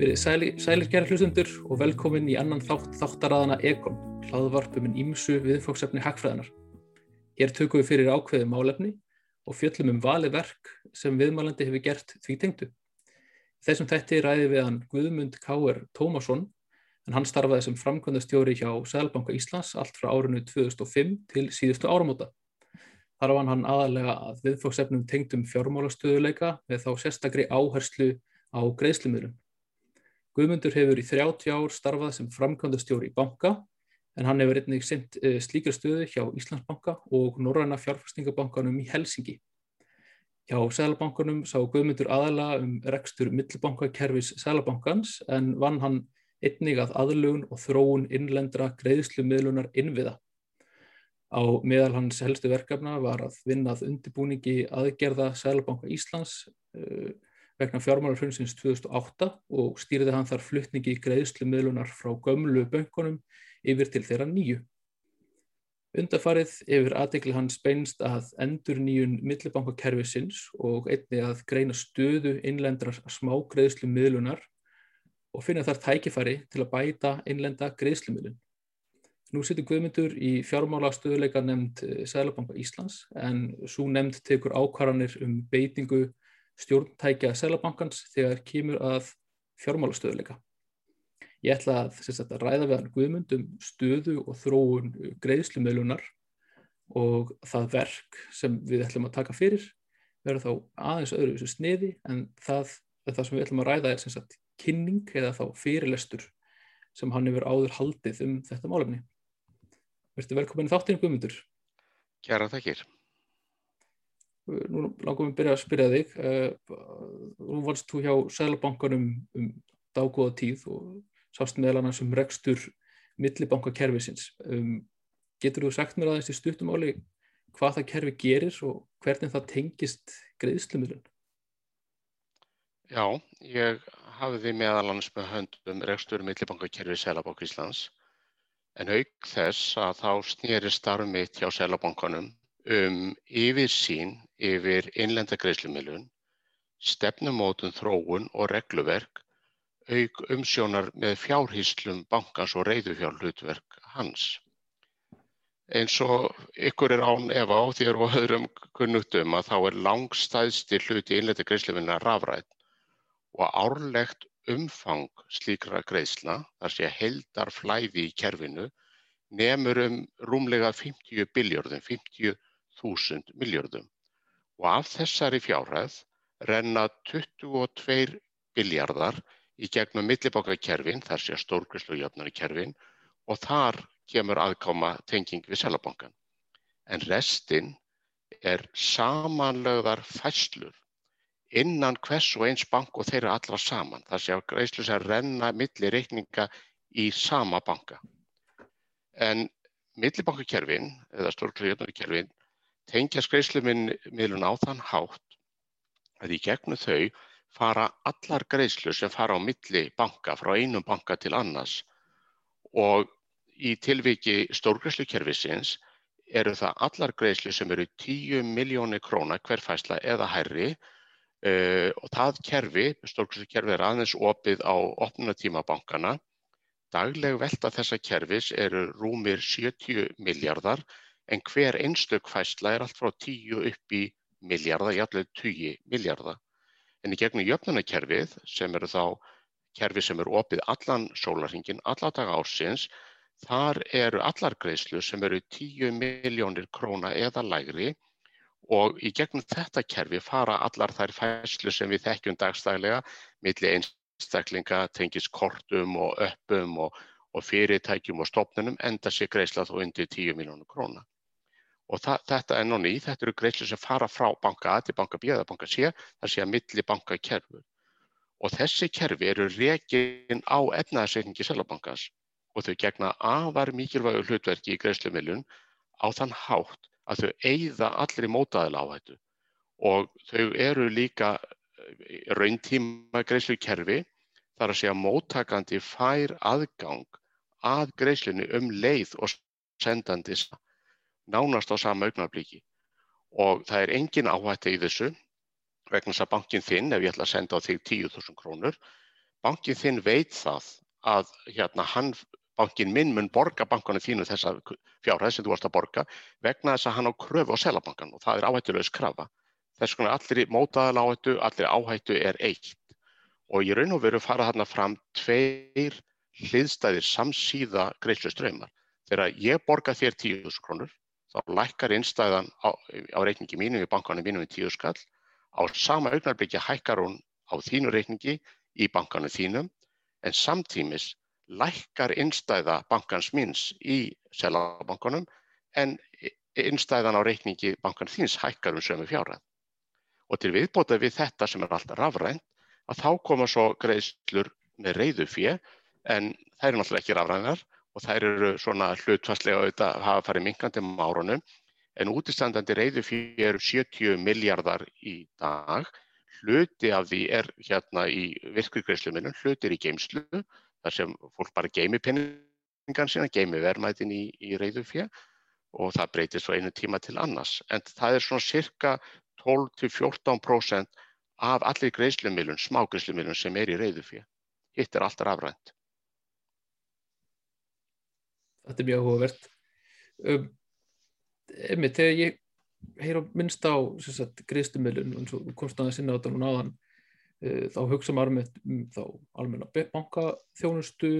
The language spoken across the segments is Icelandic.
Verið sæli, sælir gerð hlustundur og velkomin í annan þátt þáttaraðana Ekon, hlaðvarpum en ímsu viðfóksefni hagfræðinar. Hér tökum við fyrir ákveði málefni og fjöllum um vali verk sem viðmálandi hefur gert því tengdu. Þessum þætti ræði við hann Guðmund K.R. Tómasson, en hann starfaði sem framkvæmdastjóri hjá Sælbanka Íslands allt frá árinu 2005 til síðustu áramóta. Þar var hann aðalega að viðfóksefnum tengdum fjármálastöðuleika með þá sérstakri áherslu á greiðslumöðlum. Guðmundur hefur í 30 ár starfað sem framkvæmdastjóri í banka en hann hefur einnig sendt eh, slíkra stöðu hjá Íslandsbanka og Norræna fjárfæstingabankanum í Helsingi. Hjá Sælabankanum sá Guðmundur aðala um rekstur millibankakerfis Sælabankans en vann hann einnig að aðlugun og þróun innlendra greiðslu miðlunar innviða. Á meðal hans helstu verkefna var að vinnað undirbúningi aðgerða Sælabanka Íslands uh, vegna fjármálarfrunnsins 2008 og stýrði hann þar fluttningi í greiðslu miðlunar frá gömlu böngunum yfir til þeirra nýju. Undarfarið yfir aðdegli hans beinst að endur nýjun millibankakerfisins og einni að greina stöðu innlendrar smá greiðslu miðlunar og finna þar tækifæri til að bæta innlenda greiðslu miðlun. Nú setur Guðmyndur í fjármála stöðuleika nefnd eh, Sælabanka Íslands en svo nefnd tekur ákvarðanir um beitingu stjórntækja Sælabankans þegar kemur að fjármálastöðuleika. Ég ætla að, sagt, að ræða við hann guðmundum stöðu og þróun greiðslumölunar og það verk sem við ætlum að taka fyrir verður þá aðeins öðru þessu sniði en það, það sem við ætlum að ræða er sagt, kynning eða þá fyrirlestur sem hann hefur áður haldið um þetta málefni. Verður velkomin þáttinn guðmundur. Kjæra takkir nú langum við að byrja að spyrja þig uh, nú varst þú hjá Sælabankanum um dágóða tíð og sást meðal annars um rekstur millibankakerfisins um, getur þú sagt mér aðeins í stuttumáli hvað það kerfi gerir og hvernig það tengist greiðslumilun Já, ég hafiði meðal annars með höndum rekstur millibankakerfi Sælabank Íslands. En auk þess að þá snýri starf mitt hjá Sælabankanum um yfirsýn yfir innlenda greiðslumilun, stefnumótun þróun og regluverk, auk umsjónar með fjárhýslum bankans og reyðufjárhlutverk hans. Eins og ykkur er án ef á þér og öðrum kunnutum að þá er langstæðsti hluti innlenda greiðslumiluna rafrætt og árlegt umfang slíkra greiðsla, þar sé heldar flæði í kerfinu, nefnur um rúmlega 50 biljörðum, 50 þúsund miljörðum og af þessari fjárhæð renna 22 biljardar í gegnum millibókakerfin, þar sé stórgrislu og þar kemur aðkáma tenging við selabankan. En restinn er samanlögðar fæslur innan hvers og eins bank og þeirra allra saman. Það sé að greiðslu sem renna milli reikninga í sama banka. En millibankakerfin eða stórgrislu og jöfnarkerfin tengja greiðslumiðlun á þann hátt að í gegnum þau fara allar greiðslur sem fara á milli banka frá einum banka til annars og í tilviki stórgreiðslukerfisins eru það allar greiðslu sem eru 10 miljónir króna hverfæsla eða hærri uh, og það kerfi, stórgreiðslukerfi er aðeins opið á opnunatíma bankana. Dagleg velta þessa kerfis eru rúmir 70 miljardar en hver einstök fæsla er allt frá 10 upp í miljarda, jafnveg 20 miljarda. En í gegnum jöfnunarkerfið sem eru þá kerfi sem eru opið allan sólarhingin, alla daga ársins, þar eru allar greiðslu sem eru 10 miljónir króna eða lægri og í gegnum þetta kerfi fara allar þær fæslu sem við þekkjum dagstælega millir einstaklinga, tengis kortum og öppum og, og fyrirtækjum og stopnunum enda sér greiðsla þó undir 10 miljónir króna. Og þetta er nóni, þetta eru greiðslu sem fara frá banka A til banka B eða banka C, það sé að milli banka kerfur. Og þessi kerfi eru reygin á efnaðarsreikningi Sælabankans og þau gegna afar mikilvægu hlutverki í greiðslumilun á þann hátt að þau eigða allir í mótaðila á þetta. Og þau eru líka eh, rauntíma greiðslukerfi þar að segja móttakandi fær aðgang að greiðslunni um leið og sendandi saman nánast á sama augnablíki og það er engin áhætti í þessu vegna þess að bankin þinn, ef ég ætla að senda á þig 10.000 krónur, bankin þinn veit það að hérna, hann, bankin minn mun borga bankanu þínu þessa fjárhæð sem þú varst að borga vegna þess að hann á kröfu á selabankan og það er áhættulegis krafa. Þess vegna allir mótaðal áhættu, allir áhættu er eitt og ég raun og veru fara þarna fram tveir hliðstæðir samsíða greiðslu ströymar. Þegar ég borga þér 10.000 krónur þá lækkar innstæðan á, á reikningi mínu í bankanum mínu við 10 skall á sama augnarbyggi hækkar hún á þínu reikningi í bankanum þínum en samtímis lækkar innstæða bankans míns í selabankanum en innstæðan á reikningi bankans þíns hækkar um sömu fjárað. Og til viðbótað við þetta sem er alltaf rafrænt að þá koma svo greiðslur með reyðu fjö en það eru náttúrulega ekki rafrænar og þær eru svona hlutfastlega auðvitað að hafa farið minkandi um árunum en útistandandi reyðu fjö eru 70 miljardar í dag hluti af því er hérna í virkugreisluminnum, hluti er í geimslu þar sem fólk bara geimi penningan sína, geimi verðmætin í, í reyðufjö og það breytir svo einu tíma til annars. En það er svona cirka 12-14% af allir greislumilun, smágreislumilun sem er í reyðufjö. Hitt er alltaf afrænt. Þetta er mjög hófavert. Um, Emmi, þegar ég heyra minnst á greiðstumilun og komst að það sinna á þetta núna áðan uh, þá hugsa maður með um, þá almenna bankaþjónustu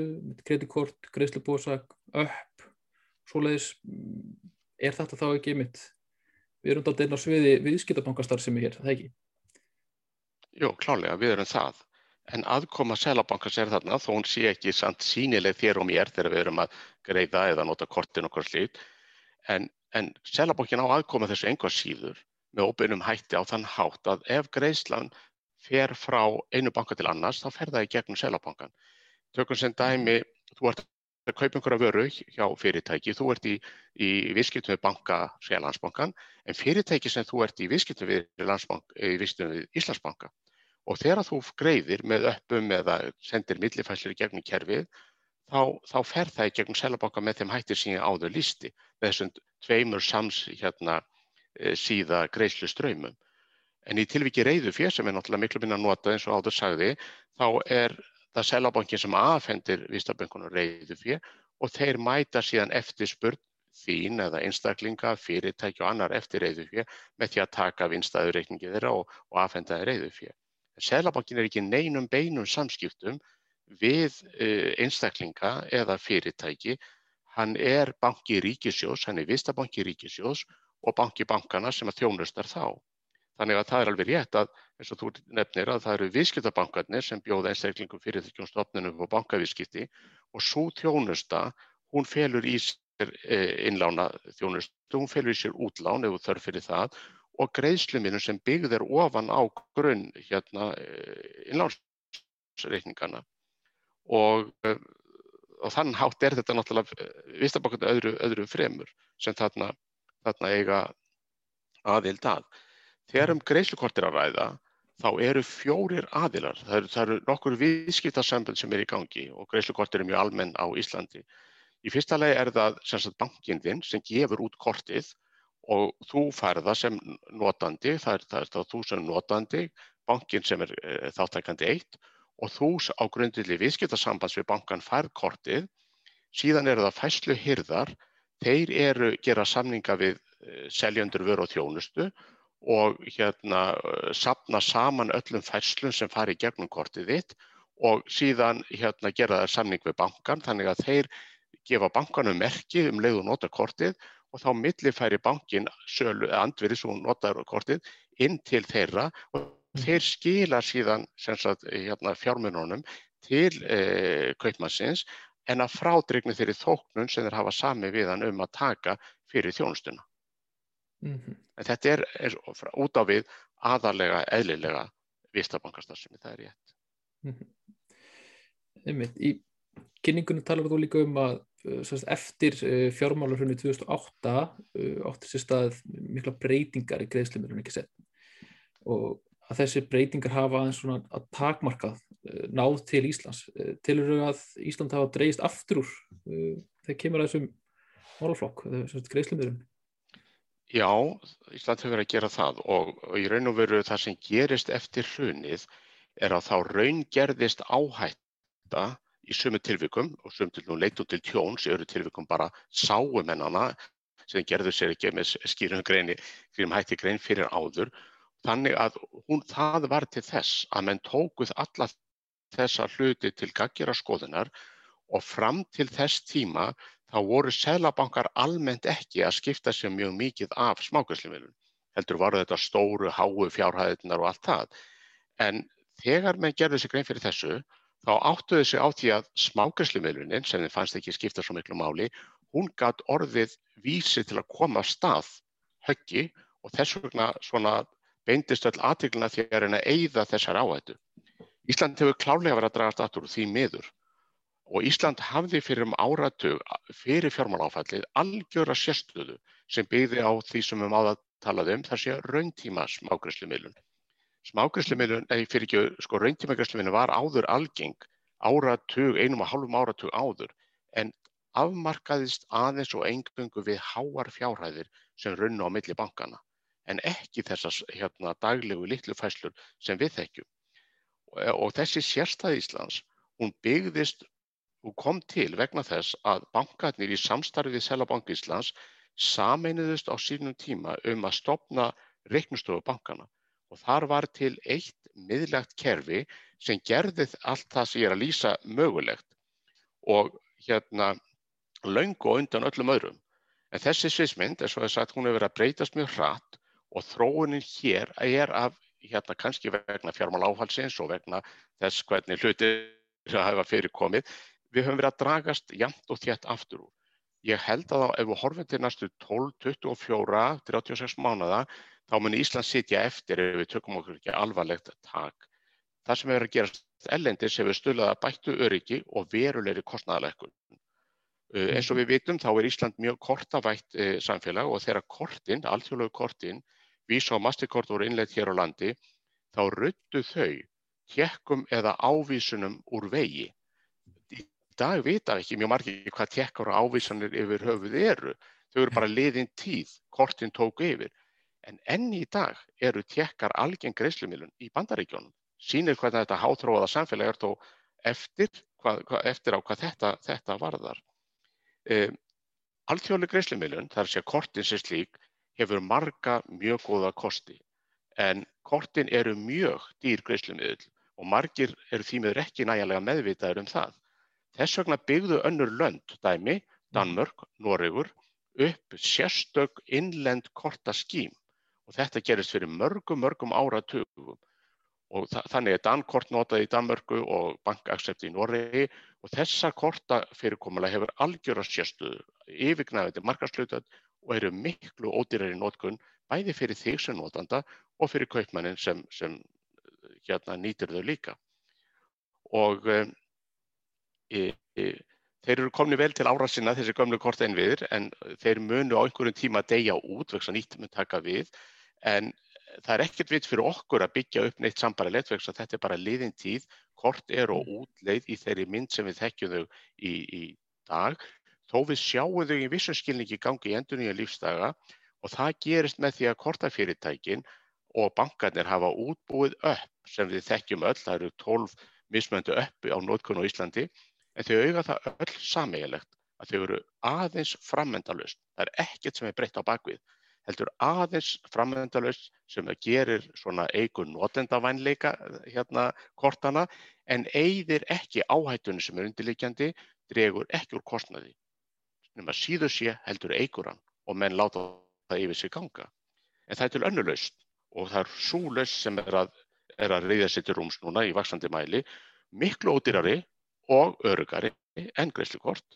kreditkort, greiðslubósak upp, svoleiðis mm, er þetta þá ekki mitt við erum alltaf einn á sviði viðskiptabankastar sem er hér, það ekki? Jú, klálega, við erum það en aðkoma selabankars er þarna þó hún sé ekki samt sínileg þér og mér þegar við erum að greiða eða nota kortin okkur slít en en Selabankin á aðkoma þessu einhvað síður með óbeinum hætti á þann hátt að ef greiðslan fer frá einu banka til annars þá fer það í gegnum Selabankan. Tökum sem dæmi, þú ert að kaupa einhverja vöru hjá fyrirtæki, þú ert í, í viðskiptum við banka Selansbankan en fyrirtæki sem þú ert í viðskiptum við, við Íslandsbanka og þegar þú greiðir með öppum eða sendir millifæslir í gegnum kerfið þá, þá fer það í gegnum Selabanka með þeim hættir ég áður lísti með þessum tveimur sams hérna, e, síða greiðslu ströymum. En í tilviki reyðu fér sem er náttúrulega miklu minna notað eins og áður sagði, þá er það selabankin sem aðfendir Vístabönkunum reyðu fér og þeir mæta síðan eftir spurn þín eða einstaklinga, fyrirtæki og annar eftir reyðu fér með því að taka vinstaðurreikningi þeirra og, og aðfenda þeir reyðu fér. Selabankin er ekki neinum beinum samskiptum við uh, einstaklinga eða fyrirtæki Hann er banki ríkisjós, hann er vistabanki ríkisjós og banki bankana sem að þjónustar þá. Þannig að það er alveg rétt að, eins og þú nefnir, að það eru viðskiptabankarnir sem bjóða einstaklingum fyrirtækjum stofnunum og bankavískipti og svo þjónusta, hún felur í sér eh, innlána þjónustu, hún felur í sér útlán ef þú þarf fyrir það og greiðsluminu sem byggðir ofan á grunn hérna, eh, innlánsreikningana. Og eh, og þann hátt er þetta náttúrulega eh, vistabankarnir öðru, öðru fremur sem þarna, þarna eiga aðild að. Þegar um greiðslukortir að ræða þá eru fjórir aðilar. Það eru, það eru nokkur viðskiptarsambund sem er í gangi og greiðslukortir er mjög almenn á Íslandi. Í fyrsta legi er það sem bankinn þinn sem gefur út kortið og þú færða sem notandi, það er, það er það þú sem notandi, bankinn sem er e, þáttækandi eitt og þú á grundilli viðskiptarsambands við bankan færkortið, síðan eru það fæslu hyrðar, þeir eru gera samninga við eh, seljandur vöru og þjónustu og hérna eh, sapna saman öllum fæslum sem fari í gegnum kortið þitt og síðan hérna gera það samning við bankan þannig að þeir gefa bankanum merki um leið og nota kortið og þá millifæri bankin sölu, andverið sem notar kortið inn til þeirra og Þeir skila síðan sagt, hérna, fjármununum til eh, kaupmannsins en að frádregnu þeirri þóknun sem þeir hafa sami við hann um að taka fyrir þjónustuna. Mm -hmm. En þetta er, er út á við aðalega, eðlilega vistabankastarsinni, það er rétt. Mm -hmm. Í kynningunum talar þú líka um að eftir uh, fjármálarhunni 2008 uh, áttur sér stað mikla breytingar í greiðslimurinn ekki sett og að þessi breytingar hafa aðeins svona að takmarkað eh, náð til Íslands. Eh, Tilur að Ísland hafa dreyist aftur úr eh, þegar kemur að þessum málaflokk, þessum greiðslumiðurum? Já, Ísland hefur verið að gera það og, og í raun og veru það sem gerist eftir hrunið er að þá raungerðist áhætta í sumu tilvikum og sumu til nú leitum til tjóns í öru tilvikum bara sáumennana sem gerðu sér ekki með skýrum fyrir hætti grein fyrir áður. Þannig að hún, það var til þess að menn tókuð alla þessa hluti til gaggjara skoðunar og fram til þess tíma þá voru selabankar almennt ekki að skipta sér mjög mikið af smákvæmslimilun. Heldur varu þetta stóru, háu fjárhæðinar og allt það. En þegar menn gerðu sér grein fyrir þessu þá áttuðu sig á því að smákvæmslimiluninn sem þeim fannst ekki skipta svo miklu máli hún gætt orðið vísi til að koma stað höggi og þess vegna svona beindist öll aðtíkluna að reyna að eigða þessar áhættu. Ísland hefur klálega verið að dragast aftur því miður og Ísland hafði fyrir um áratug fyrir fjármáláfallið algjöra sérstöðu sem byggði á því sem við máðum að tala um þar sé rauntíma smágræslumilun. Smágræslumilun, nei fyrir ekki, sko rauntímagræslumilun var áður algeng áratug, einum og hálfum áratug áður en afmarkaðist aðeins og engungu við háar fjárhæðir sem runna á milli bankana en ekki þessar hérna, daglegu litlu fæslur sem við þekkjum. Og, þessi sérstæð Íslands, hún byggðist og kom til vegna þess að bankarnir í samstarfið við Selabank Íslands sameinuðust á sínum tíma um að stopna reiknustofu bankana og þar var til eitt miðlegt kerfi sem gerði allt það sem ég er að lýsa mögulegt og hérna löngu og undan öllum öðrum. En þessi sviðsmynd, eins og það er sagt, hún hefur verið að breytast mjög hratt og þróunin hér er af, hérna kannski vegna fjármál áhalsins og vegna þess hvernig hlutir hafa fyrir komið, við höfum verið að dragast jæmt og þétt aftur úr. Ég held að ef við horfum til næstu 12, 24, 36 mánada, þá mun Ísland sitja eftir ef við tökum okkur ekki alvarlegt tak. Það sem hefur að gerast ellendis hefur stölaða bættu öryggi og verulegri kostnæðalekkun. Uh, eins og við vitum þá er Ísland mjög kortavætt uh, samfélag og þegar kortinn, alþjóðlegu kortinn, Visa og Mastercard voru innleitt hér á landi, þá ruttu þau tjekkum eða ávísunum úr vegi. Dag vita ekki mjög margir hvað tjekkar og ávísanir yfir höfuð eru. Þau eru bara liðin tíð, kortinn tóku yfir. En enn í dag eru tjekkar algeng greiðslumilun í bandaríkjónum. Sýnir hvernig þetta hátróða samfélag er þó eftir, hvað, hvað, eftir á hvað þetta, þetta varðar. Um, Alþjóðleg greiðslumilun, þar sé kortin sem slík, hefur marga mjög góða kosti en kortin eru mjög dýr greiðslumil og margir eru því meður ekki nægilega meðvitaður um það. Þess vegna byggðu önnur lönd, dæmi, Danmörk, Noregur, upp sérstök innlend kortaskím. Og þetta gerist fyrir mörgum, mörgum áratugum. Og þannig er dankort notað í Danmörku og bankaksept í Noregi. Og þessa korta fyrirkomulega hefur algjör að sérstuðu yfirgnæðandi markarslutat og eru miklu ódýrar í nótkun bæði fyrir þig sem notanda og fyrir kaupmannin sem, sem hérna, nýtir þau líka. Og e, þeir eru komni vel til ára sinna þessi gömlu korta einviðir en þeir munu á einhverjum tíma að deyja út vegna nýtt mun taka við. En það er ekkert vitt fyrir okkur að byggja upp neitt sambarilegt vegna þetta er bara liðin tíð, kort er og mm. útleið í þeirri mynd sem við þekkjum þau í, í dag, þó við sjáum þau í vissum skilningi gangi í endur nýja lífsdaga og það gerist með því að kortafyrirtækin og bankarnir hafa útbúið upp sem við þekkjum öll, það eru 12 mismöndu uppi á nótkunn og Íslandi, en þau auga það öll sameiginlegt að þau eru aðeins frammendalust, það er ekkert sem er breytt á bakvið heldur aðeins framöndalust sem það gerir svona eigun notendavænleika hérna kortana en eigðir ekki áhættunni sem er undirleikjandi, dregur ekki úr kostnaði. Nefnum að síður sé heldur eigur hann og menn láta það yfir sig ganga. En það er til önnulaust og það er svo laust sem er að, er að reyða sér til rúms núna í vaksandi mæli, miklu ódýrari og örugari en greiðslukort.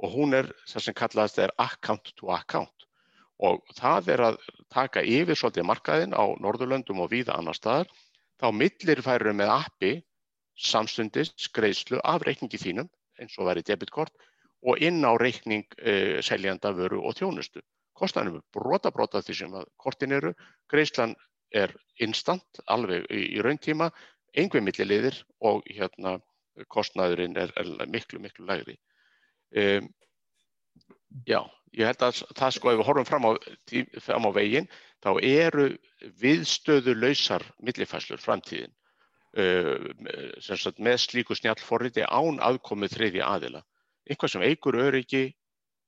Og hún er það sem kallaðast er account to account. Og það er að taka yfir svolítið markaðinn á Norðurlöndum og víða annar staðar, þá millir færum með appi samstundist greiðslu af reikningi þínum eins og verið debitkort og inn á reikning uh, seljanda vöru og þjónustu. Kostanum er brota brota því sem kortin eru, greiðslan er instant alveg í, í rauntíma, einhver milliliðir og hérna kostnaðurinn er, er miklu miklu lægri. Um, já, ég held að það sko ef við horfum fram á, fram á veginn þá eru viðstöðu lausar millifæslur framtíðin uh, sagt, með slíku snjallforriti án aðkomið þriði aðila. Eitthvað sem eigur öryggi,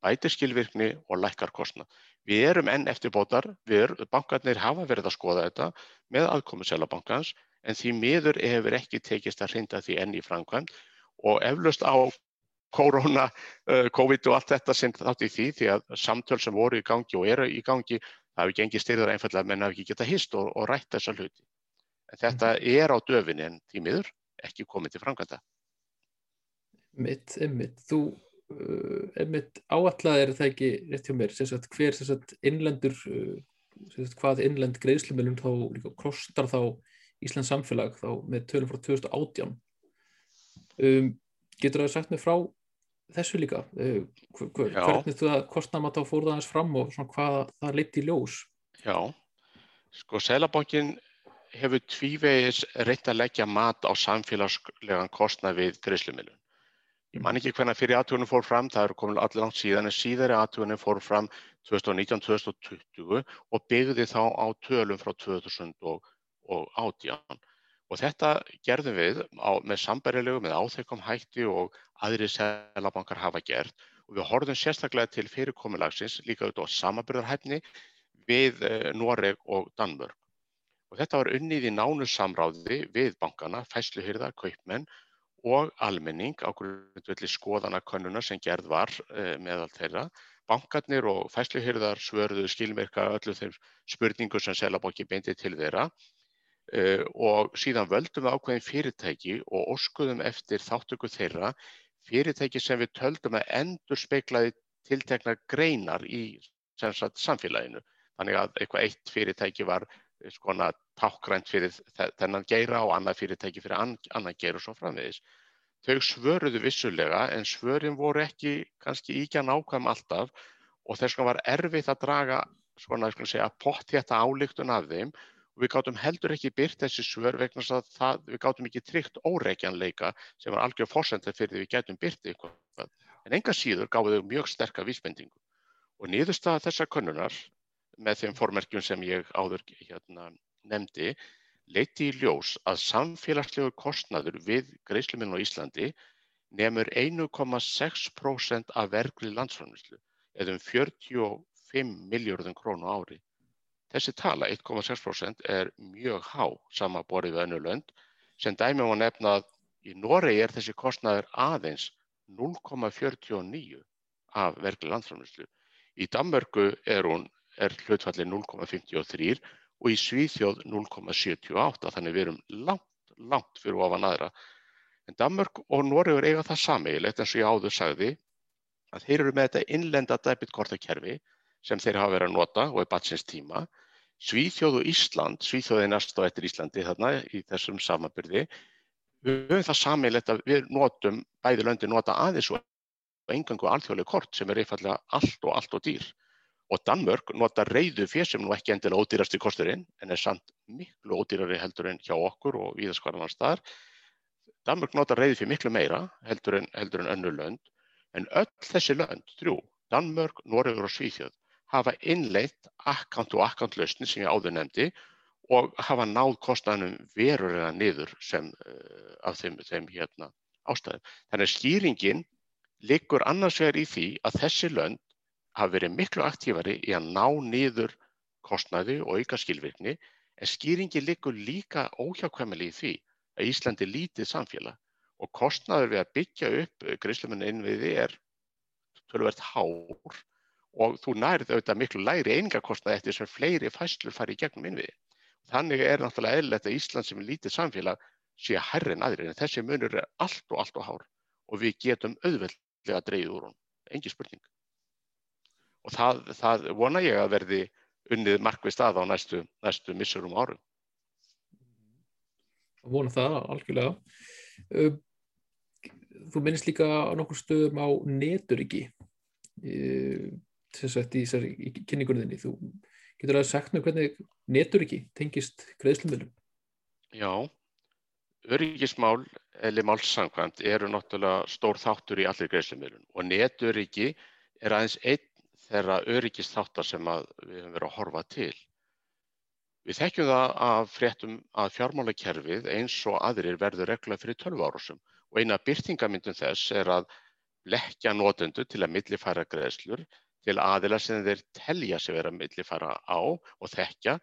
bætir skilvirkni og lækkar kostnað. Við erum enn eftirbótar, við, bankarnir hafa verið að skoða þetta með aðkomið selabankans en því miður hefur ekki tekist að hrinda því enn í framkvæmt og eflaust á korona, uh, COVID og allt þetta sem þátt í því því að samtöl sem voru í gangi og eru í gangi það hefur gengið styrður einfallega menn hafi ekki geta hist og, og rætt þessa hluti. En þetta mhm. er á döfinni en því miður ekki komið til framkvæmda. Mitt, einmitt, þú einmitt áallega er það ekki rétt hjá mér, sagt, hver sagt, innlendur, uh, sagt, hvað innlend greiðslumilum þá líka kostar þá Íslands samfélag þá með tölum frá 2018. Um, getur það sagt mig frá þessu líka? Uh, hvernig þú að kostnæma þá fór það aðeins fram og hvað það leiti í ljós? Já, sko Sælabankin hefur tvívegis reynt að leggja mat á samfélagslegan kostnæð við greiðslumilun ég man ekki hvernig fyrir aðtugunum fór fram það eru komin allir langt síðan en síðari aðtugunum fór fram 2019-2020 og byggði þá á tölum frá 2018 Og þetta gerðum við á, með sambærilegu, með áþekkum hætti og aðri selabankar hafa gert og við horfum sérstaklega til fyrirkomilagsins líka út á samabyrðarhæfni við eh, Noreg og Danmörk. Og þetta var unnið í nánu samráði við bankana, fæsluhyrða, kaupmenn og almenning á grundvelli skoðanakönnuna sem gerð var eh, meðal þeirra. Bankarnir og fæsluhyrðar svörðu skilmerka öllu þeim spurningu sem selabanki beindi til þeirra Uh, og síðan völdum við ákveðin fyrirtæki og óskuðum eftir þáttöku þeirra fyrirtæki sem við töldum að endur speiklaði tiltekna greinar í sagt, samfélaginu. Þannig að eitthvað eitt fyrirtæki var eh, skona tákgrænt fyrir þennan geira og annað fyrirtæki fyrir ann, annan geira og svo framvegis. Þau svöruðu vissulega en svörin voru ekki kannski íkja nákvæm alltaf og þess vegna var erfitt að draga svona, segja, pott þetta álíktun af þeim og við gáttum heldur ekki byrt þessi svör vegna að það, við gáttum ekki tryggt óreikjanleika sem var algjör fórsendað fyrir því við gætum byrt eitthvað. En enga síður gáðu þau mjög sterka vísbendingu og niðurstaða þessar könnunar með þeim formerkjum sem ég áður hérna, nefndi leiti í ljós að samfélagslegu kostnaður við greiðsluminn á Íslandi nefnur 1,6% af vergri landsframlýslu eða um 45 miljardum krónu ári. Þessi tala 1,6% er mjög há samaborið við önnu lönd sem dæmi má nefna að í Noregi er þessi kostnaður aðeins 0,49 af verkli landframlýslu. Í Danmörku er, hún, er hlutfalli 0,53 og í Svíþjóð 0,78 þannig við erum langt, langt fyrir ofan aðra. En Danmörk og Noregur eiga það sameigilegt eins og ég áður sagði að þeir eru með þetta innlenda debitkortakerfi sem þeir hafa verið að nota og er batsins tíma Svíþjóð og Ísland, Svíþjóð er næst á eftir Íslandi þarna í þessum samanbyrði, við höfum það sammeilegt að við notum, bæði löndi nota aðeins og engangu alþjóðlega kort sem er einfallega allt og allt og dýr. Og Danmörk nota reyðu fyrir sem nú ekki endilega ódýrasti kosturinn en er samt miklu ódýrari heldur en hjá okkur og viðaskvarðan annar staðar. Danmörk nota reyðu fyrir miklu meira heldur en, heldur en önnu lönd en öll þessi lönd, þrjú, Danmörk, Noregur og Svíþjóð hafa innleitt akkant og akkantlausni sem ég áður nefndi og hafa náð kostnæðanum verulega niður sem uh, af þeim, þeim hérna, ástæðum. Þannig að skýringin liggur annars vegar í því að þessi lönd hafa verið miklu aktífari í að ná niður kostnæði og auka skilvirkni en skýringin liggur líka óhjákvæmlega í því að Íslandi lítið samfélag og kostnæður við að byggja upp greiðslumennu innviði er tölvert hár og þú nærið auðvitað miklu læri einingakostnaði eftir sem fleiri fæslur fari í gegnum innviði. Þannig er náttúrulega eðlilegt að Ísland sem er lítið samfélag sé að herri en aðri en þessi munur er allt og allt og hár og við getum auðveldlega að dreyja úr hún, engi spurning. Og það, það vona ég að verði unnið markvið stað á næstu, næstu missurum árum. Vona það algjörlega. Þú minnist líka á nokkur stöðum á neturiki sagt, í, í kynningunniðinni. Þú getur að mér hvernig netur ekki tengist greiðslumilum? Já, öryggismál eða málsangkvæmt eru náttúrulega stór þáttur í allir greiðslumilun og netöryggi er aðeins einn þeirra öryggistáttar sem við höfum verið að horfa til. Við þekkjum það að fréttum að fjármálakerfið eins og aðrir verður regla fyrir 12 árusum og eina byrtingamyndum þess er að lekkja nótendu til að millifæra greiðslur til aðila sem þeir telja sig vera að millifæra á og þekkja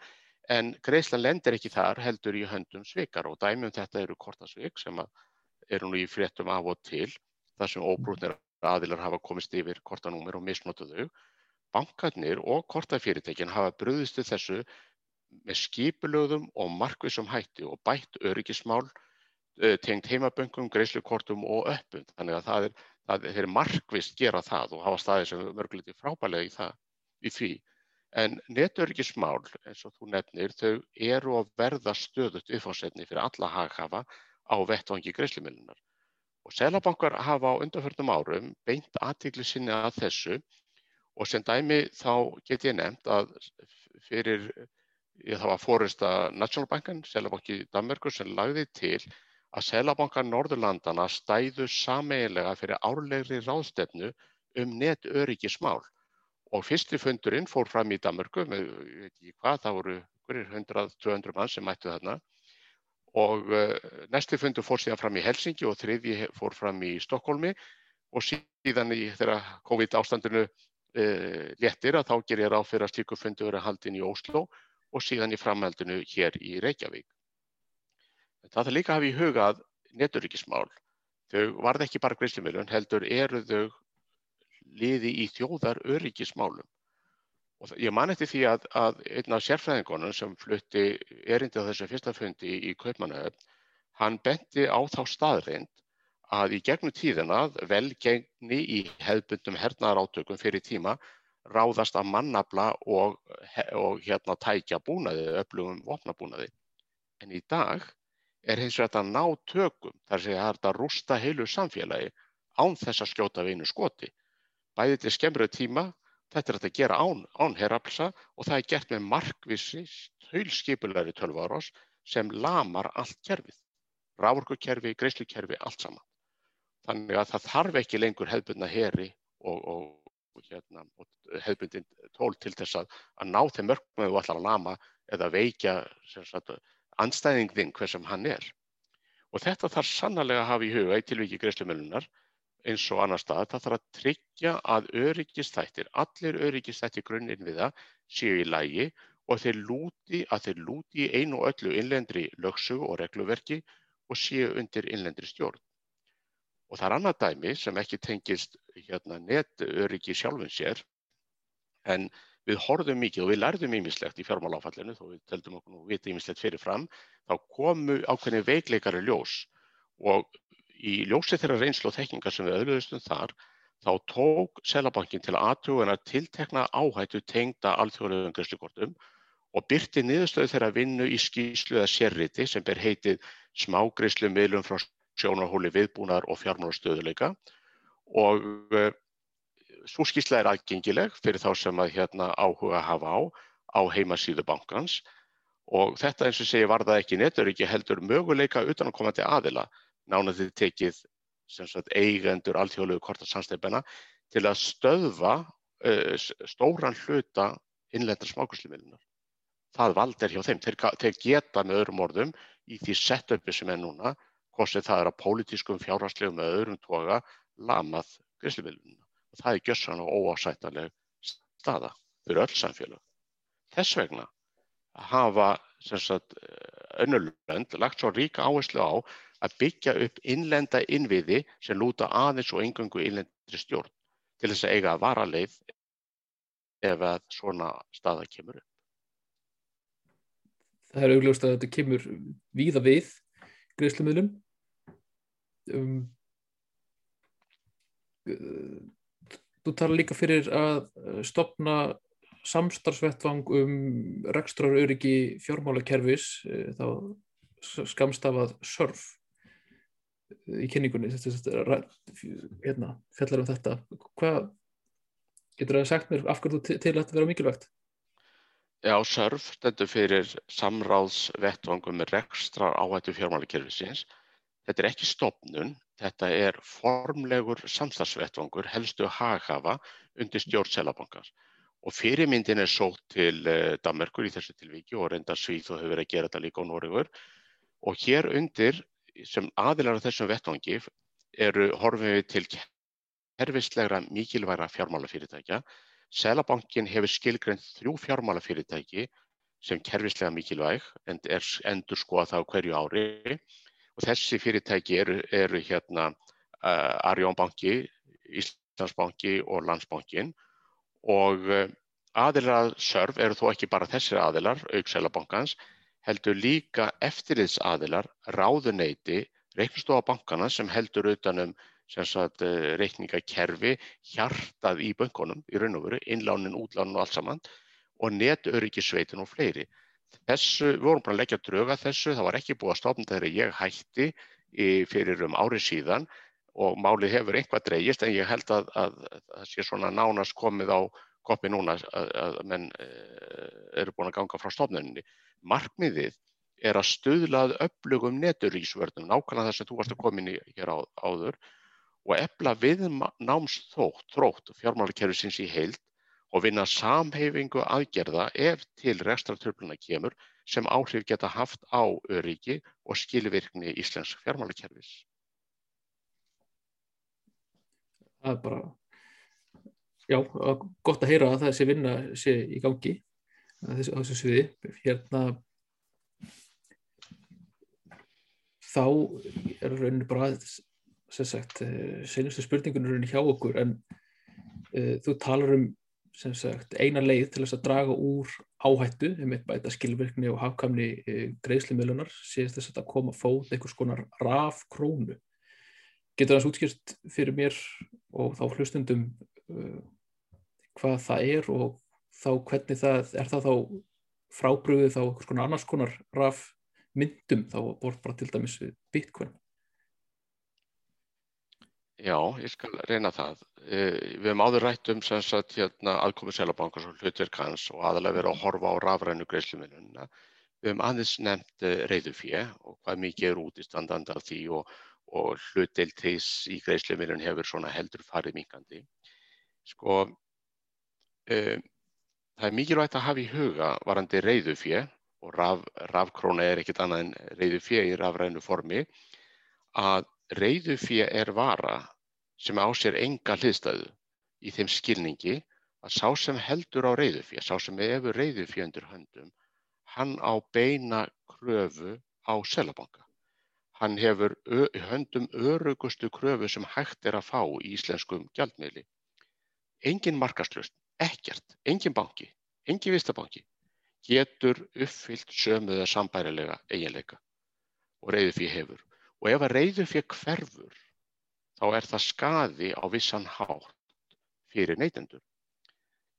en greiðslan lendir ekki þar heldur í höndum svikar og dæmum þetta eru kortasvik sem eru nú í fréttum af og til þar sem óbrútnir aðilar hafa komist yfir kortanúmer og misnotu þau. Bankarnir og kortafyrirtekin hafa bröðist til þessu með skipulögðum og markvísum hætti og bætt öryggismál uh, tengt heimaböngum, greiðslukortum og öppum. Þannig að það er, það, þeir markvist gera það og hafa staðið sem mörguleiti frábælega í, það, í því. En netöryggismál, eins og þú nefnir, þau eru að verða stöðut uppfásetni fyrir alla haghafa á vettvangi greiðslumillunar. Og selabankar hafa á undanförnum árum beint aðtíkli sinni að þessu og sem dæmi þá get ég nefnt að fyrir, ég það var fórista Nationalbankan, selabanki Danmarkur sem lagði til að selabankar Norðurlandana stæðu sameiginlega fyrir árlegri ráðstefnu um netöryggismál. Og fyrsti fundurinn fór fram í Danmörku með, hvað, það voru 100-200 mann sem mættu þarna. Og uh, næsti fundur fór síðan fram í Helsingi og þriðji fór fram í Stokkólmi og síðan í þegar COVID ástandinu léttir að þá ger ég ráð fyrir að slíku fundur verið haldin í Óslo og síðan í framhaldinu hér í Reykjavík. Það er líka að hafa í hugað neturíkismál. Þau varð ekki bara greiðslimilun, heldur eru þau liði í þjóðar öryggismálum. Og ég man eftir því að, að einn af sérfræðingunum sem flutti erindi á þessu fyrsta fundi í Kaupmannöf, hann benti á þá staðreind að í gegnum tíðina velgengni í hefbundum hernaðar átökum fyrir tíma ráðast að mannabla og, og hérna tækja búnaði, öflugum vopnabúnaði. En í dag er hins vegar þetta ná tökum, þar sé að þetta rústa heilu samfélagi án þess að skjóta við einu skoti bæði til skemmröð tíma, þetta er að gera án, án herraflsa og það er gert með markvissi þaulskipulari 12 árás sem lamar allt kerfið, rávorkukerfi, greiðslukerfi, allt saman. Þannig að það þarf ekki lengur hefbundna heri og, og, og, hérna, og hefbundin tól til þess að, að ná þeim mörgum eða allar að lama eða veikja anstæðing þinn hver sem hann er. Og þetta þarf sannlega að hafa í huga í tilviki greiðslumölunar eins og annar stað, það þarf að tryggja að öryggistættir, allir öryggistættir grunninn við það séu í lægi og þeir lúti, að þeir lúti í einu og öllu innlendri lögsug og regluverki og séu undir innlendri stjórn. Og það er annað dæmi sem ekki tengist hérna, netöryggi sjálfum sér, en við horfum mikið og við lærðum ímislegt í fjármáláfallinu, þó við teldum okkur nú vita ímislegt fyrir fram, þá komu ákveðni veikleikari ljós. Og í ljósi þeirra reynslu og þekkingar sem við auðvitaðum þar, þá tók Selabankin til aðtuguna tiltekna áhættu tengda alþjóðlegum greiðslukortum og byrti niðurstöðu þeirra vinnu í skýslu eða sérriti sem ber heitið smágreislu miðlum frá sjónarhóli viðbúnar og fjármálastöðuleika og uh, svo skýsla er aðgengileg fyrir þá sem að hérna áhuga hafa á á heimasíðu bankans og þetta eins og segi var það ekki netur ekki heldur möguleika utan að komandi aðila nánaðið tekið sagt, eigendur alþjóðlegu kortarsamstefna til að stöðva uh, stóran hluta innlendar smákurslumiðlunar. Það vald er hjá þeim. Þeir, þeir geta með öðrum orðum í því setupi sem er núna, hvort það er að pólitískum fjárhastlegum með öðrum toga lamað gríslumiðlununa. Og það er gjössan og óásættaleg staða fyrir öll samfélag. Þess vegna hafa önnulönd lagt svo ríka áherslu á að byggja upp innlenda innviði sem lúta aðeins og engungu innlendri stjórn til þess að eiga að vara leið ef að svona staða kemur upp. Það er augljóst að þetta kemur víða við greiðslumöðlum. Um, þú tala líka fyrir að stopna samstarfsvettvang um rekstraröryggi fjármálakerfis eh, þá skamstafað SURF í kynningunni hérna, fjallar um þetta hvað getur það sagt mér af hverju þú til þetta vera mikilvægt? Já, SÖRF stendur fyrir samráðsvettvangum rekstrar áhættu fjármálakerfisins þetta er ekki stopnun þetta er formlegur samstagsvettvangur helstu haghafa undir stjórn selabankar Og fyrirmyndin er sótt til uh, Danmarkur í þessu tilviki og reyndar Svíð og hefur verið að gera þetta líka á Noregur. Og hér undir sem aðilar á þessum vettvangi eru horfum við til kerfislegra mikilvægra fjármálafyrirtækja. Selabankin hefur skilgreint þrjú fjármálafyrirtæki sem kerfislega mikilvæg en er endur skoða það á hverju ári og þessi fyrirtæki eru, eru hérna uh, Arjónbanki, Íslandsbanki og Landsbankin og uh, aðilar sörf eru þó ekki bara þessir aðilar, auksælabankans, heldur líka eftirliðsaðilar, ráðuneyti, reiknstofa bankana sem heldur utanum sagt, uh, reikningakerfi, hjartað í böngunum í raun og veru, innlánin, útlánin og allt saman og netöryggisveitin og fleiri. Þessu, við vorum bara að leggja dröga þessu, það var ekki búið að stofna þegar ég hætti fyrir um árið síðan og málið hefur einhvað dreyjist en ég held að það sé svona nánast komið á koppi núna að, að menn eh, eru búin að ganga frá stofnuninni. Markmiðið er að stuðlað upplugum neturísvörnum, nákvæmlega þess að þú varst að koma inn í hér á, áður og efla við námsþótt, þrótt fjármálakerfisins í heild og vinna samheyfingu aðgerða ef til rekstratröfluna kemur sem áhrif geta haft á öryggi og skilvirkni íslensk fjármálakerfis. Það er bara, já, gott að heyra að það sé vinna sé í gangi á þessu, sviði. Hérna, þá er rauninu bara, sem sagt, eh, senustu spurningunum rauninu hjá okkur en uh, þú talar um sagt, eina leið til þess að draga úr áhættu, um eitt bæta skilvirkni og hafkamni e, greiðslumilunar síðan þess að koma fóð einhvers konar raf krónu. Getur það útskýrt fyrir mér og þá hlustundum uh, hvað það er og þá hvernig það er það þá frábröðið þá einhvers konar annars konar raf myndum þá bort bara til dæmis bitcoin. Já, ég skal reyna það. Eh, við hefum áður rætt um sagt, hérna, aðkomi selabankars og hlutverk hans og aðalega verið að horfa á rafrænu greiðsluminnuna. Við hefum aðeins nefnt eh, reyðufjö og hvað mikið er út í standanda af því og, og hlutdeiltis í greiðsluminnun hefur heldur farið minkandi. Sko, um, það er mikilvægt að hafa í huga varandi reyðufjö og raf, rafkróna er ekkit annað en reyðufjö í rafrænu formi að Reiðufé er vara sem á sér enga hliðstæðu í þeim skilningi að sá sem heldur á reiðufé, sá sem hefur reiðufé undir höndum, hann á beina kröfu á selabanka. Hann hefur höndum örugustu kröfu sem hægt er að fá í íslenskum gjaldmiðli. Engin markaslust, ekkert, engin banki, engin vistabanki getur uppfyllt sömuða sambærilega eiginleika og reiðufé hefur. Og ef að reiðufé hverfur, þá er það skaði á vissan hátt fyrir neytendur.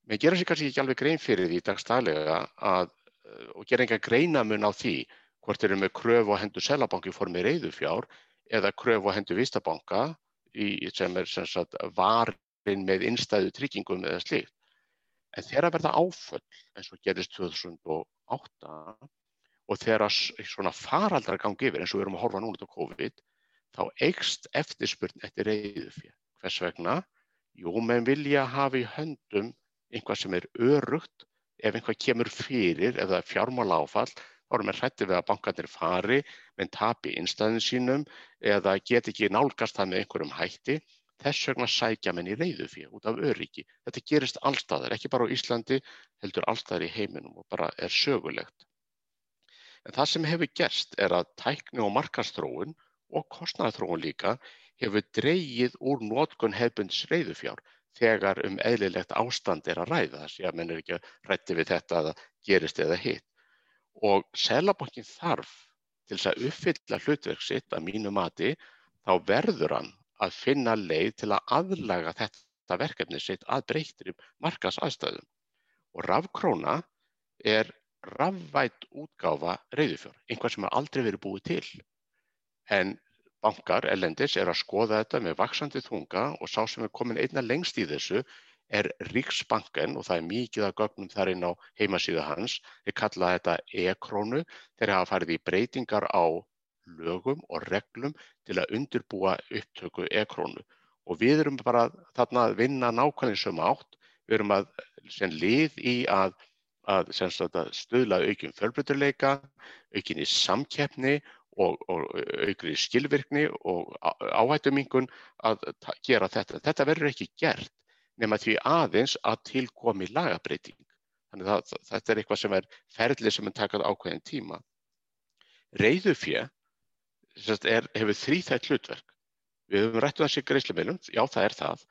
Mér gera sér kannski ekki alveg grein fyrir því dagstælega að, eh, og gera enga greinamun á því hvort eru með kröfu á hendur selabanki formi reiðufjár eða kröfu á hendur vistabanka sem er sem sagt, varin með innstæðu tryggingum eða slíkt. En þegar að verða áföll eins og gerist 2008 og þegar svona faraldrar gangi yfir eins og við erum að horfa núna á COVID þá eikst eftirspurn eftir reyðufjö. Hvers vegna? Jú, menn vilja hafa í höndum einhvað sem er örugt ef einhvað kemur fyrir eða fjármála áfall þá erum við hrættið við að bankarnir fari menn tapi innstæðin sínum eða get ekki nálgast það með einhverjum hætti þess vegna sækja menn í reyðufjö út af öryggi. Þetta gerist allstaðar, ekki bara á Íslandi heldur allstaðar í heiminum og bara er sögulegt. En það sem hefur gerst er að tækni og markastróun og kostnæðarþróun líka hefur dreyið úr nótkunn hefbundis reyðufjár þegar um eðlilegt ástand er að ræða þess að menn er ekki að rætti við þetta að það gerist eða hitt. Og selabankin þarf til þess að uppfylla hlutverk sitt að mínu mati þá verður hann að finna leið til að aðlaga þetta verkefni sitt að breyttir markas aðstæðum. Og rafkróna er rafvætt útgáfa reyðufjár, einhvað sem har aldrei verið búið til. En bankar ellendis er að skoða þetta með vaksandi þunga og sá sem er komin einna lengst í þessu er Ríksbanken og það er mikið að gögnum þar inn á heimasíðu hans. Þeir kalla þetta e-krónu. Þeir hafa farið í breytingar á lögum og reglum til að undirbúa upptöku e-krónu. Og við erum bara þarna að vinna nákvæmlega sem átt. Við erum að lið í að, að, að stuðla aukjum fjölbryturleika, aukinni samkeppni og, og aukri skilvirkni og áhættumingun að gera þetta. Þetta verður ekki gert nema því aðeins að tilkomi lagabreiting. Þannig að þetta er eitthvað sem er ferlið sem er takað ákveðin tíma. Reyðufjö hefur þrýþætt hlutverk. Við höfum rættu um þessi greiðslumeilum, já það er það,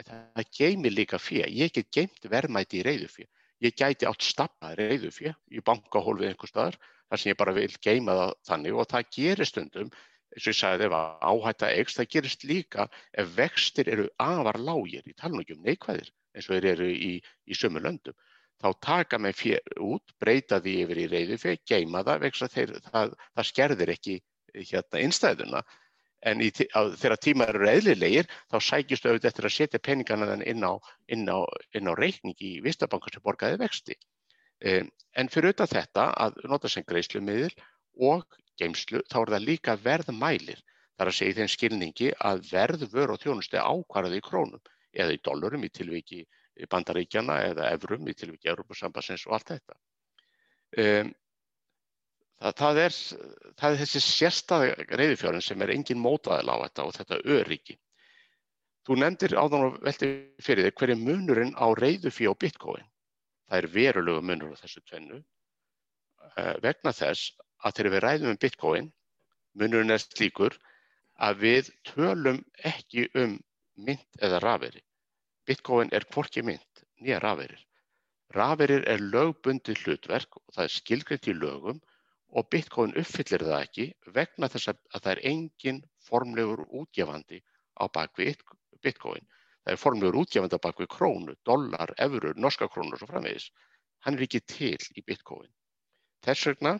en það geymir líka fjö. Ég get geymt verðmæti í reyðufjö. Ég gæti átt stappað reyðufjö í bankahólfið einhver staðar, þar sem ég bara vil geyma það þannig og það gerir stundum, eins og ég sagði ef áhætta eikst, það gerist líka ef vextir eru afar lágir í talningum neikvæðir eins og þeir eru í, í sömu löndum þá taka fér út, breyta því yfir í reyðufjö, geima það, þeir, það, það skerðir ekki hérna, innstæðuna. En í, á, þegar tímar eru eðlilegir þá sækist auðvitað eftir að setja peningana inn á, inn á, inn á reikning í Vistabankar sem borgaði vexti. Um, en fyrir auðvitað þetta að nota sem greiðslumiðil og geimslu þá er það líka verðmælir. Það er að segja í þeim skilningi að verð vör og þjónusti ákvarði í krónum eða í dólarum í tilviki bandaríkjana eða evrum í tilvíki Európa-sambassins og allt þetta. Um, það, það, er, það er þessi sérstaði reyðufjörðin sem er engin mótaðil á þetta og þetta öryggi. Þú nefndir áðan og velti fyrir þig hverju munurinn á reyðufjö og bitcoin. Það er verulegu munur á þessu tvennu uh, vegna þess að þegar við ræðum um bitcoin, munurinn er slíkur að við tölum ekki um mynd eða rafveri. Bitcoin er hvorki mynd nýja rafeirir. Rafeirir er lögbundi hlutverk og það er skilgrind í lögum og Bitcoin uppfyllir það ekki vegna þess að það er engin formlegur útgefandi á bakvið Bitcoin. Það er formlegur útgefandi á bakvið krónu, dollar, eurur, norska krónur og svo framvegis. Hann er ekki til í Bitcoin. Þess vegna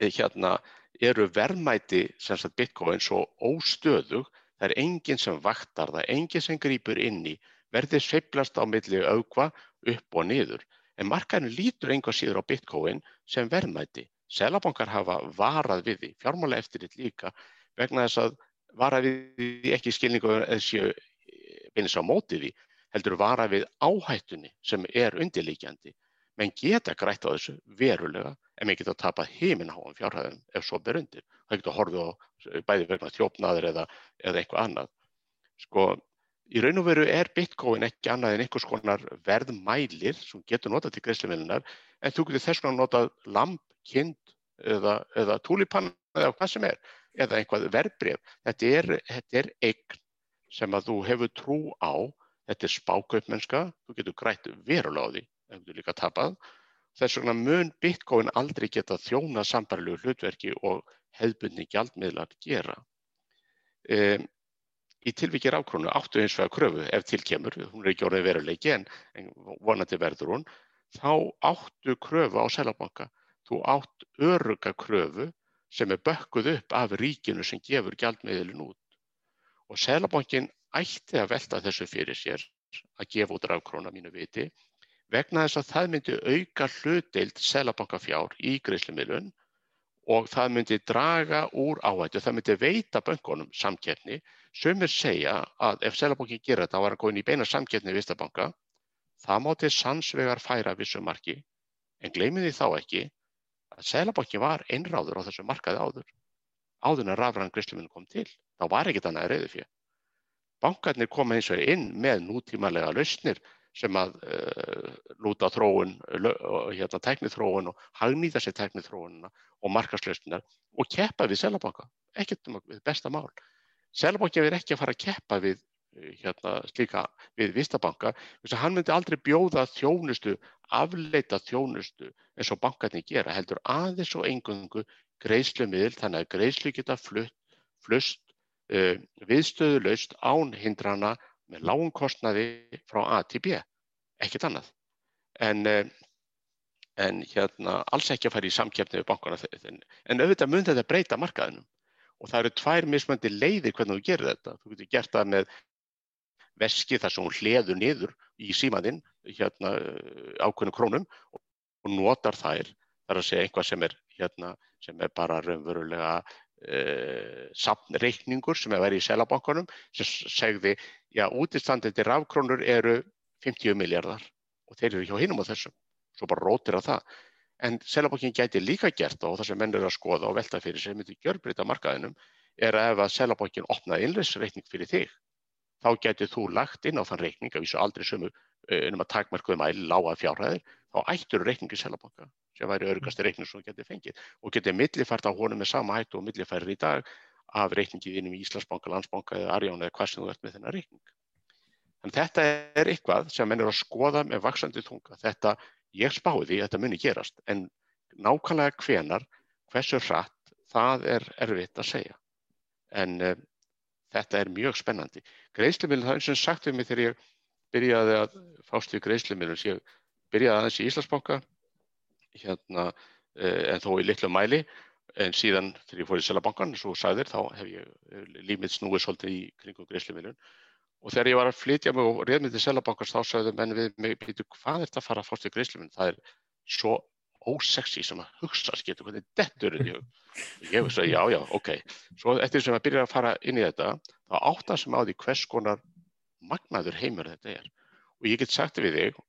eh, hérna, eru verðmæti Bitcoin svo óstöðug, það er enginn sem vaktar það, enginn sem grýpur inn í verðið sveiflast á milli aukva upp og niður. En markaðin lítur einhvað síður á bitcoin sem verðmæti. Selabankar hafa varað við því, fjármála eftirlit líka, vegna þess að varað við því ekki skilningu eða séu beinist á mótið því, heldur varað við áhættunni sem er undirlíkjandi. Menn geta grætt á þessu verulega en menn geta tapað heiminháum fjárhæðum ef svo ber undir. Það geta horfið á bæði vegna þjófnaður eða, eða eitthvað annað. Sko, Í raun og veru er bitcoin ekki annað en einhvers konar verðmælir sem getur notað til greiðslumiðlunar en þú getur þess vegna notað lamp, kind eða, eða túlipann eða hvað sem er eða einhvað verðbref. Þetta er, þetta er eign sem að þú hefur trú á, þetta er spákaupmennska, þú getur grætt því en þú líka tapað. Þess vegna mun bitcoin aldrei geta þjóna sambarlegu hlutverki og hefðbundni gjaldmiðlar gera. Um, Í tilvikið rákrónu áttu eins og að kröfu ef tilkemur, hún er ekki orðið veruleiki en, en vonandi verður hún, þá áttu kröfu á selabanka. Þú átt öruga kröfu sem er bökkuð upp af ríkinu sem gefur gjaldmiðlun út. Og selabankin ætti að velta þessu fyrir sér að gefa út rákróna mínu viti vegna þess að það myndi auka hlutdeild selabankafjár í greiðslumiðlun og það myndi draga úr áhættu, það myndi veita böngunum samkerni. Sumir segja að ef Selabankin gerir þetta, þá er hann góðin í beina samkerni við Vistabanka, það má til sannsvegar færa vissum marki, en gleymið því þá ekki að Selabankin var einráður á þessu markaði áður. Áður en rafræðan greiðsluminn kom til, þá var ekkit annað reyðu fyrir. Bankarnir koma eins og inn með nútímanlega lausnir sem að uh, lúta þróun, hérna, teknithróun og hagnýta sér teknithróunina og markaslausnar og keppa við Selabanka, ekkert um við besta mál. Selabanki er ekki að fara að keppa við eh, hérna, slíka við Vistabanka, þess að hann myndi aldrei bjóða þjónustu, afleita þjónustu eins og bankarnir gera, heldur aðeins og engungu greiðslumiðl, þannig að greiðslu geta flutt, flust, uh, viðstöðuleust án hindrana með lágum kostnaði frá A til B, ekkert annað. En, eh, en hérna, alls ekki að fara í samkjöfni við bankana. En auðvitað mun þetta breyta markaðinum og það eru tvær mismöndi leiðir hvernig þú gerir þetta. Þú getur gert það með veski þar sem hún hleður niður í símaðinn hérna, ákveðinu krónum og notar þær þar að segja einhvað sem er, hérna, sem er bara raunverulega safnreikningur sem er verið í selabankanum sem segði, já, útistandandi rafkrónur eru 50 miljardar og þeir eru hjá hinum á þessum, svo bara rótir að það. En Selabankin gæti líka gert og það sem menn eru að skoða og velta fyrir sig myndi gjörbreyta markaðinum er að ef að Selabankin opnaði innleysreikning fyrir þig, þá getur þú lagt inn á þann reikning, af því svo aldrei sumu um að takmarkuðum að lága fjárhæðir, þá ættur reikningi Selabanka sem væri örgasti reikning sem getur fengið og getur millifært á honum með sama hættu og millifærir í dag af reikningi innum í Íslandsbanka, Landsbanka eða Arjón eða hvað sem þú ert með þennan reikning. Þannig þetta er eitthvað sem menn eru að skoða með vaksandi tunga. Þetta, ég spáði því að þetta muni gerast, en nákvæmlega hvenar, hversu hratt, það er erfitt að segja. En um, þetta er mjög spennandi. Greiðslumilin, það er eins og sagt við mig þegar ég byrjaði að fást við greiðslumilin, ég byrjaði aðeins í Íslandsbanka, hérna, en þó í litlu mæli, en síðan þegar ég fór í Sælabankan, svo sagðir, þá hef ég límið snúið svolítið í kringum greiðslumilin Og þegar ég var að flytja mig og til Selabankars þá sagði menn við mig, býtu, hvað er þetta að fara að fást í greiðsluminn? Það er svo ósexy sem að hugsa, skilur, hvernig dettur er ég? Ég veist að já, já, ok. Svo eftir sem að byrja að fara inn í þetta, þá átta sem á því hvers konar magnaður heimur þetta er. Og ég get sagt við þig,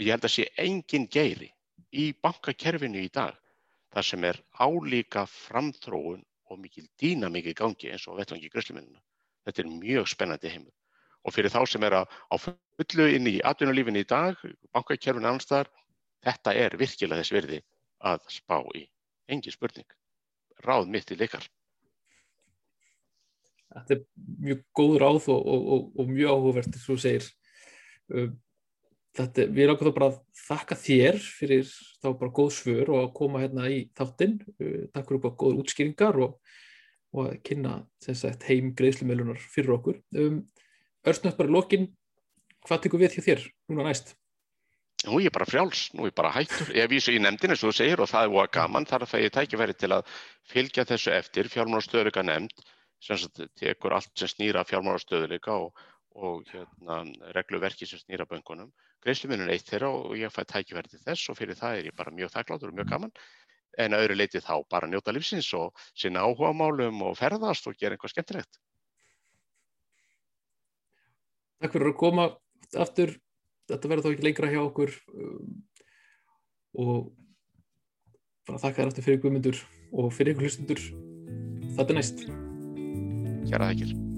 ég held að sé engin geiri í bankakerfinu í dag, þar sem er álíka framþróun og mikil dýna mikið gangi eins og vettvangi greiðsluminnuna. Þetta er mjög spennandi heimur og fyrir þá sem er á fullu inn í atvinnulífinni í dag, bankakerfinu annars þar, þetta er virkilega þess verði að spá í. Engi spurning. Ráð mitt til ykkar. Þetta er mjög góð ráð og, og, og, og mjög áhugavert, þú segir. Þetta, við erum ákveð bara að þakka þér fyrir þá bara góð svör og að koma hérna í þáttinn. Uh, takk fyrir bara góður útskýringar og að kynna sagt, heim greiðslumilunar fyrir okkur. Um, Örstnögt bara lokin, hvað tekur við hjá þér núna næst? Nú er ég bara frjáls, nú er ég bara hættur. Ég vísu í nefndinu, eins og þú segir, og það er búið gaman, þar að ég tækifæri til að fylgja þessu eftir. Fjármálastöðuleika nefnd, sem tekur allt sem snýra fjármálastöðuleika og, og hérna, regluverki sem snýra böngunum. Greiðsluminun eitt þeirra og ég fæ til þess og fyrir það er ég bara mjög þakklátur og mjög gaman. En að öðru leiti þá bara njóta lífsins og sinna áhuga málum og ferðast og gera eitthvað skemmtilegt. Takk fyrir að koma aftur. Þetta verður þá ekki lengra hjá okkur og bara þakka þér aftur fyrir guðmyndur og fyrir ykkur hlustundur. Þetta er næst. Kjæra þakkir.